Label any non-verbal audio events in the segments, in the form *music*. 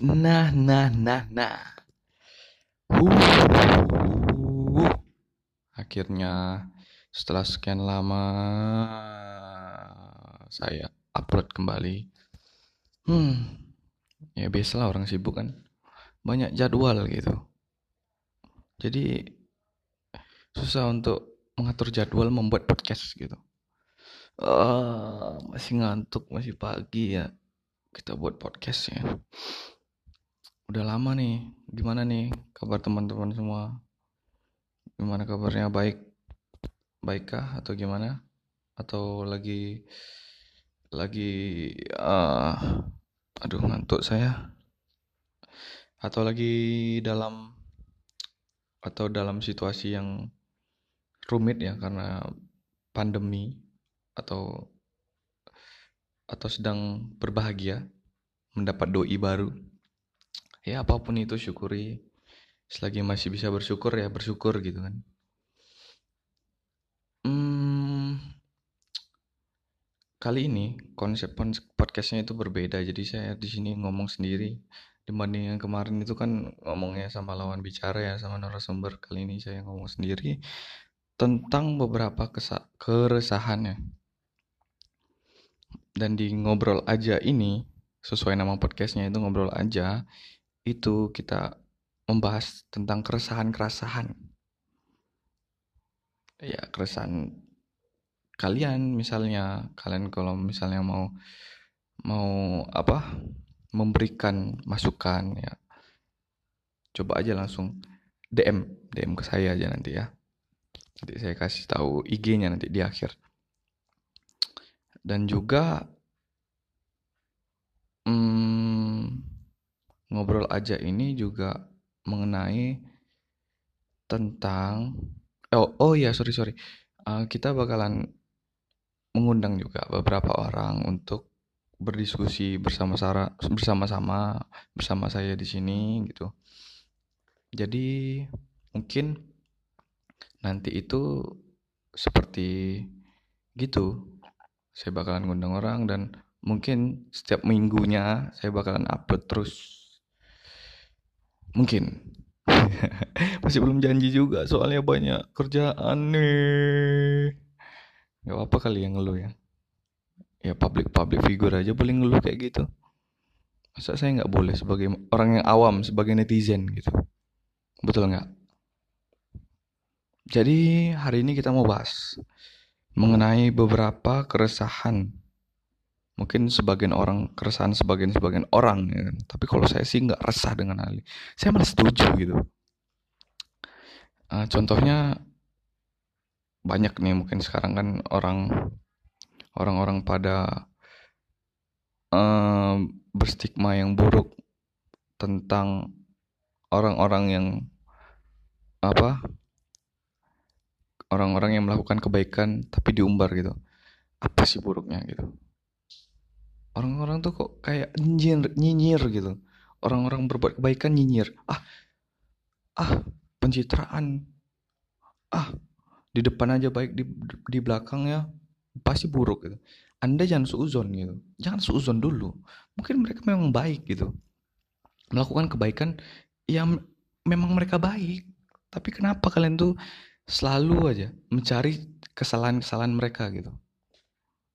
Nah, nah, nah, nah. Huh. Akhirnya setelah sekian lama saya upload kembali. Hmm, ya biasalah orang sibuk kan. Banyak jadwal gitu. Jadi susah untuk mengatur jadwal membuat podcast gitu. Uh, masih ngantuk, masih pagi ya. Kita buat podcast ya udah lama nih gimana nih kabar teman-teman semua? Gimana kabarnya? Baik baikkah atau gimana? Atau lagi lagi uh, aduh ngantuk saya? Atau lagi dalam atau dalam situasi yang rumit ya karena pandemi atau atau sedang berbahagia mendapat doi baru ya apa pun itu syukuri. Selagi masih bisa bersyukur ya bersyukur gitu kan. Hmm, kali ini konsep podcastnya itu berbeda. Jadi saya di sini ngomong sendiri. Dibanding yang kemarin itu kan ngomongnya sama lawan bicara ya sama narasumber. Kali ini saya ngomong sendiri tentang beberapa keresahannya dan di ngobrol aja ini sesuai nama podcastnya itu ngobrol aja itu kita membahas tentang keresahan-keresahan. Ya, keresahan kalian misalnya, kalian kalau misalnya mau mau apa? memberikan masukan ya. Coba aja langsung DM, DM ke saya aja nanti ya. Nanti saya kasih tahu IG-nya nanti di akhir. Dan juga ngobrol aja ini juga mengenai tentang oh oh ya sorry sorry. Uh, kita bakalan mengundang juga beberapa orang untuk berdiskusi bersama Sarah bersama-sama bersama saya di sini gitu. Jadi mungkin nanti itu seperti gitu. Saya bakalan ngundang orang dan mungkin setiap minggunya saya bakalan upload terus Mungkin. *laughs* Masih belum janji juga soalnya banyak kerjaan nih. Gak apa kali yang ngeluh ya. Ya public public figure aja boleh ngeluh kayak gitu. Masa saya nggak boleh sebagai orang yang awam, sebagai netizen gitu. Betul nggak? Jadi hari ini kita mau bahas mengenai beberapa keresahan mungkin sebagian orang keresahan sebagian sebagian orang ya kan. tapi kalau saya sih nggak resah dengan hal ini. Saya malah setuju gitu. Uh, contohnya banyak nih mungkin sekarang kan orang orang-orang pada uh, berstigma yang buruk tentang orang-orang yang apa orang-orang yang melakukan kebaikan tapi diumbar gitu. Apa sih buruknya gitu orang-orang tuh kok kayak nyinyir nyinyir gitu. Orang-orang berbuat kebaikan nyinyir. Ah ah pencitraan. Ah di depan aja baik di di belakang ya pasti buruk gitu. Anda jangan suuzon gitu. Jangan suuzon dulu. Mungkin mereka memang baik gitu. Melakukan kebaikan yang memang mereka baik. Tapi kenapa kalian tuh selalu aja mencari kesalahan-kesalahan mereka gitu?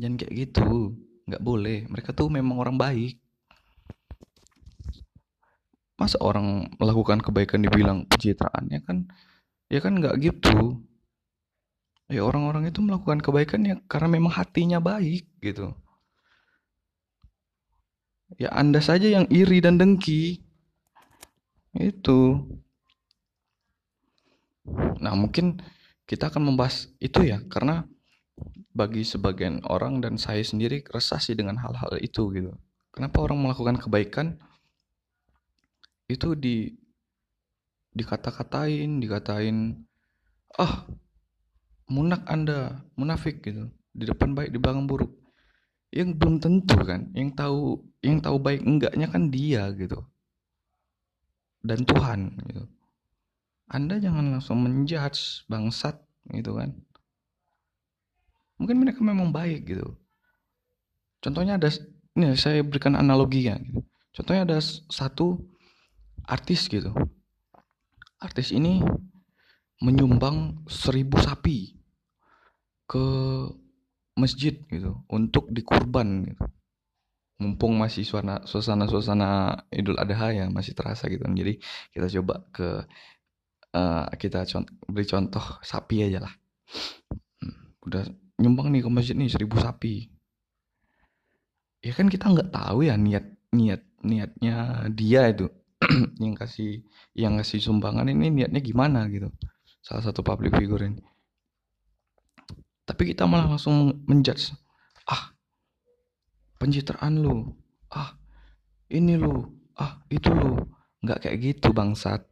Jangan kayak gitu nggak boleh. Mereka tuh memang orang baik. Masa orang melakukan kebaikan dibilang pencitraan ya kan ya kan nggak gitu. Ya orang-orang itu melakukan kebaikan ya karena memang hatinya baik gitu. Ya anda saja yang iri dan dengki. Itu. Nah mungkin kita akan membahas itu ya karena bagi sebagian orang dan saya sendiri resah sih dengan hal-hal itu gitu. Kenapa orang melakukan kebaikan itu di dikata-katain, dikatain ah munak Anda, munafik gitu. Di depan baik, di belakang buruk. Yang belum tentu kan, yang tahu yang tahu baik enggaknya kan dia gitu. Dan Tuhan gitu. Anda jangan langsung menjudge bangsat gitu kan mungkin mereka memang baik gitu. Contohnya ada ini saya berikan analogi ya gitu. contohnya ada satu artis gitu. Artis ini menyumbang seribu sapi ke masjid gitu untuk dikurban gitu. Mumpung masih suasana suasana suasana Idul Adha ya masih terasa gitu. Jadi kita coba ke uh, kita contoh, beri contoh sapi aja lah. Hmm, udah nyumbang nih ke masjid nih seribu sapi. Ya kan kita nggak tahu ya niat niat niatnya dia itu. *clears throat* Yang kasih yang ngasih sumbangan ini niatnya gimana gitu. Salah satu public figure ini. Tapi kita malah langsung menjudge. Ah pencitraan lu. Ah ini lu. Ah itu lu. Nggak kayak gitu bangsat.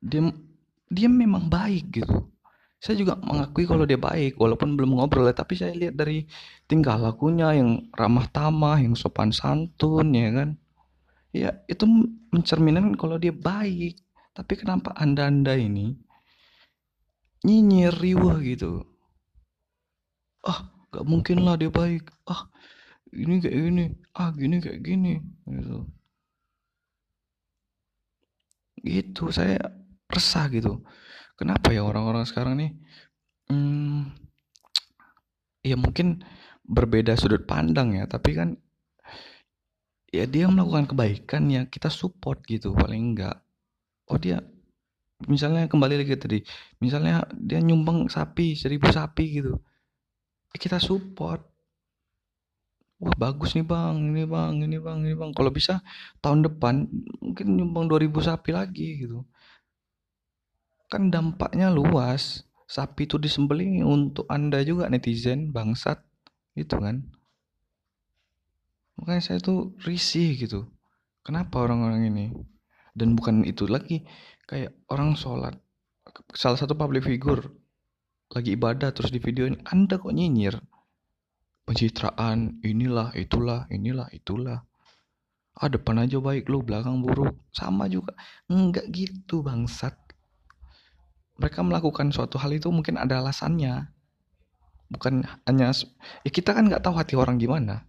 Dia dia memang baik gitu saya juga mengakui kalau dia baik walaupun belum ngobrol ya tapi saya lihat dari tingkah lakunya yang ramah tamah yang sopan santun ya kan? Ya itu mencerminkan kalau dia baik. Tapi kenapa anda-anda ini nyinyir riwah gitu? Ah gak mungkin lah dia baik. Ah ini kayak gini. Ah gini kayak gini gitu. Gitu saya resah gitu kenapa ya orang-orang sekarang nih hmm, ya mungkin berbeda sudut pandang ya tapi kan ya dia melakukan kebaikan ya kita support gitu paling enggak. Oh dia misalnya kembali lagi tadi misalnya dia nyumbang sapi seribu sapi gitu ya kita support. Wah bagus nih bang ini bang ini bang ini bang. Kalau bisa tahun depan mungkin nyumbang 2000 sapi lagi gitu kan dampaknya luas. Sapi itu disembelih untuk anda juga netizen bangsat. Gitu kan. Makanya saya tuh risih gitu. Kenapa orang-orang ini? Dan bukan itu lagi. Kayak orang sholat. Salah satu public figure lagi ibadah terus di video ini anda kok nyinyir? Pencitraan inilah itulah inilah itulah. Ah depan aja baik lu belakang buruk. Sama juga. Enggak gitu bangsat mereka melakukan suatu hal itu mungkin ada alasannya. Bukan hanya ya kita kan nggak tahu hati orang gimana.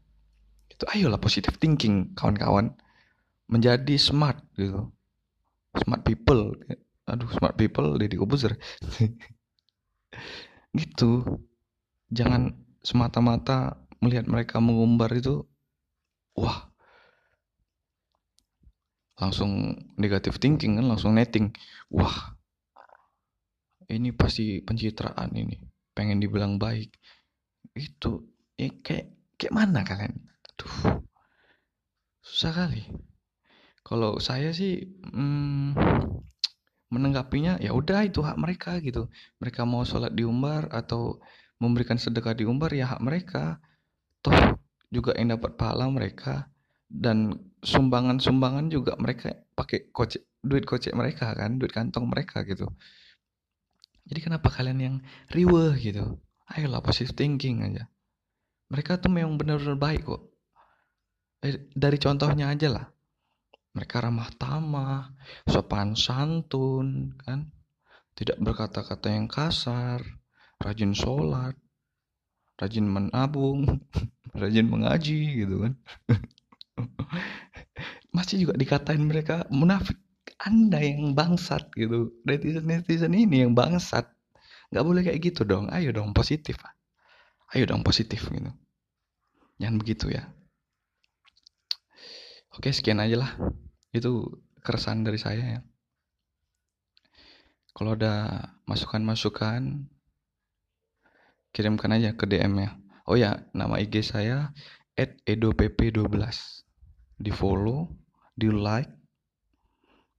Itu ayolah positive thinking kawan-kawan. Menjadi smart gitu. Smart people. Aduh smart people Deddy Kobuzer. *laughs* Gitu. Jangan semata-mata melihat mereka mengumbar itu wah. Langsung negatif thinking kan langsung netting. Wah ini pasti pencitraan ini. Pengen dibilang baik. Itu ya kayak kayak mana kalian tuh susah kali. Kalau saya sih hmm, menanggapinya ya udah itu hak mereka gitu. Mereka mau sholat di umbar atau memberikan sedekah di umbar ya hak mereka. Toh juga yang dapat pahala mereka. Dan sumbangan-sumbangan juga mereka pakai kocek duit kocek mereka kan duit kantong mereka gitu jadi kenapa kalian yang riweh gitu? Ayolah positive thinking aja. Mereka tuh memang benar-benar baik kok. Eh, dari contohnya aja lah. Mereka ramah tamah sopan santun kan? Tidak berkata-kata yang kasar rajin sholat, rajin menabung, *laughs* rajin mengaji gitu kan. *laughs* Masih juga dikatain mereka munafik. Anda yang bangsat gitu. Netizen-netizen ini yang bangsat. Gak boleh kayak gitu dong. Ayo dong positif. Ayo dong positif gitu. Jangan begitu ya. Oke sekian aja lah. Itu keresahan dari saya ya. Kalau ada masukan-masukan kirimkan aja ke DM ya oh ya nama IG saya @edopp12 di follow di like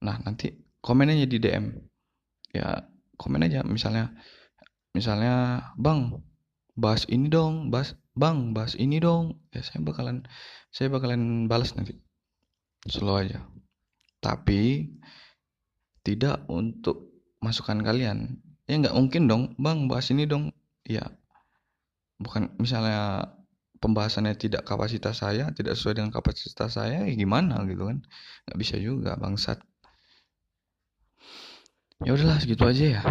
nah nanti komen aja di DM ya komen aja. Misalnya misalnya bang bahas ini dong bahas bang bahas ini dong. Ya saya bakalan saya bakalan balas nanti. Slow aja. Tapi tidak untuk masukan kalian. Ya nggak mungkin dong. Bang bahas ini dong. Ya bukan misalnya pembahasannya tidak kapasitas saya tidak sesuai dengan kapasitas saya ya gimana gitu kan? Nggak bisa juga bangsat ya udahlah segitu aja ya.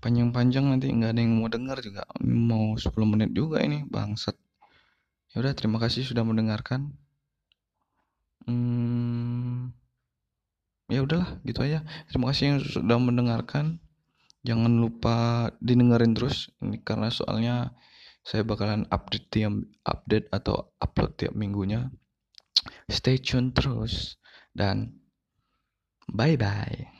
Panjang-panjang nanti nggak ada yang mau dengar juga. Mau 10 menit juga ini bangsat. Ya udah terima kasih sudah mendengarkan. Hmm, ya udahlah gitu aja. Terima kasih yang sudah mendengarkan. Jangan lupa didengerin terus ini karena soalnya saya bakalan update tiap update atau upload tiap minggunya. Stay tune terus dan bye bye